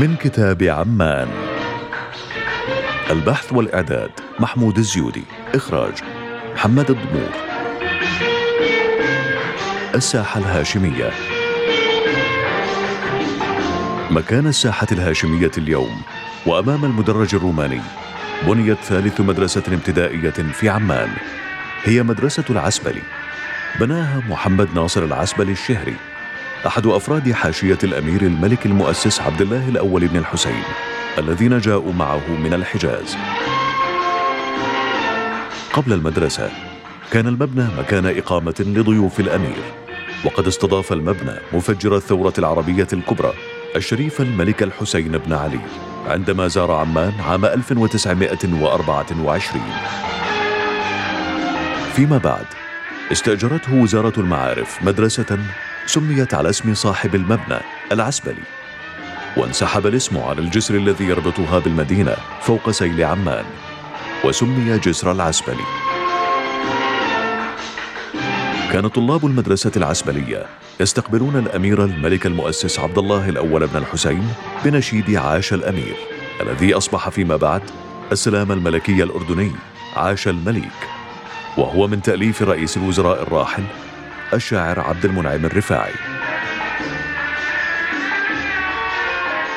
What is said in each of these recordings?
من كتاب عمان. البحث والإعداد محمود الزيودي. إخراج محمد الضمور الساحة الهاشمية. مكان الساحة الهاشمية اليوم وأمام المدرج الروماني بنيت ثالث مدرسة ابتدائية في عمان. هي مدرسة العسبلي. بناها محمد ناصر العسبلي الشهري. أحد أفراد حاشية الأمير الملك المؤسس عبد الله الأول بن الحسين الذين جاءوا معه من الحجاز. قبل المدرسة كان المبنى مكان إقامة لضيوف الأمير وقد استضاف المبنى مفجر الثورة العربية الكبرى الشريف الملك الحسين بن علي عندما زار عمان عام 1924 فيما بعد استأجرته وزارة المعارف مدرسة سميت على اسم صاحب المبنى العسبلي وانسحب الاسم على الجسر الذي يربطها بالمدينة فوق سيل عمان وسمي جسر العسبلي. كان طلاب المدرسة العسبلية يستقبلون الأمير الملك المؤسس عبد الله الأول بن الحسين بنشيد عاش الأمير الذي أصبح فيما بعد السلام الملكي الأردني عاش الملك وهو من تأليف رئيس الوزراء الراحل الشاعر عبد المنعم الرفاعي.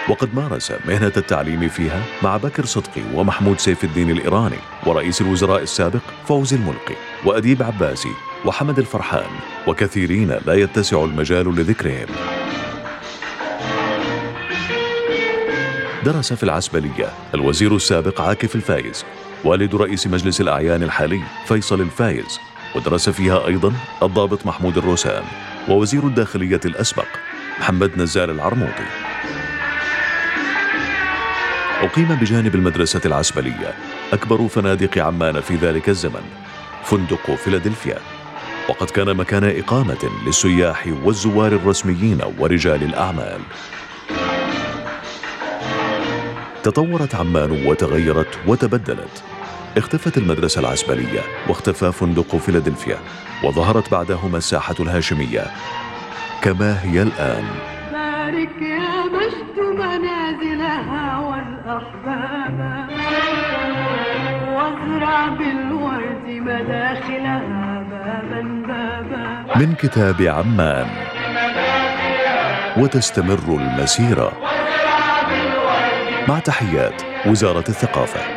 وقد مارس مهنة التعليم فيها مع بكر صدقي ومحمود سيف الدين الإيراني ورئيس الوزراء السابق فوزي الملقي وأديب عباسي وحمد الفرحان وكثيرين لا يتسع المجال لذكرهم. درس في العسبلية الوزير السابق عاكف الفايز والد رئيس مجلس الأعيان الحالي فيصل الفايز ودرس فيها أيضا الضابط محمود الروسان ووزير الداخلية الأسبق محمد نزال العرموطي. أقيم بجانب المدرسة العسبلية أكبر فنادق عمان في ذلك الزمن فندق فيلادلفيا. وقد كان مكان إقامة للسياح والزوار الرسميين ورجال الأعمال. تطورت عمان وتغيرت وتبدلت. اختفت المدرسة العسبلية واختفى فندق فيلادلفيا وظهرت بعدهما الساحة الهاشمية. كما هي الآن. بارك يا مجد منازلها والأحباب. وازرع بالورد مداخلها بابا بابا. من كتاب عمان. وتستمر المسيرة. مع تحيات وزارة الثقافة.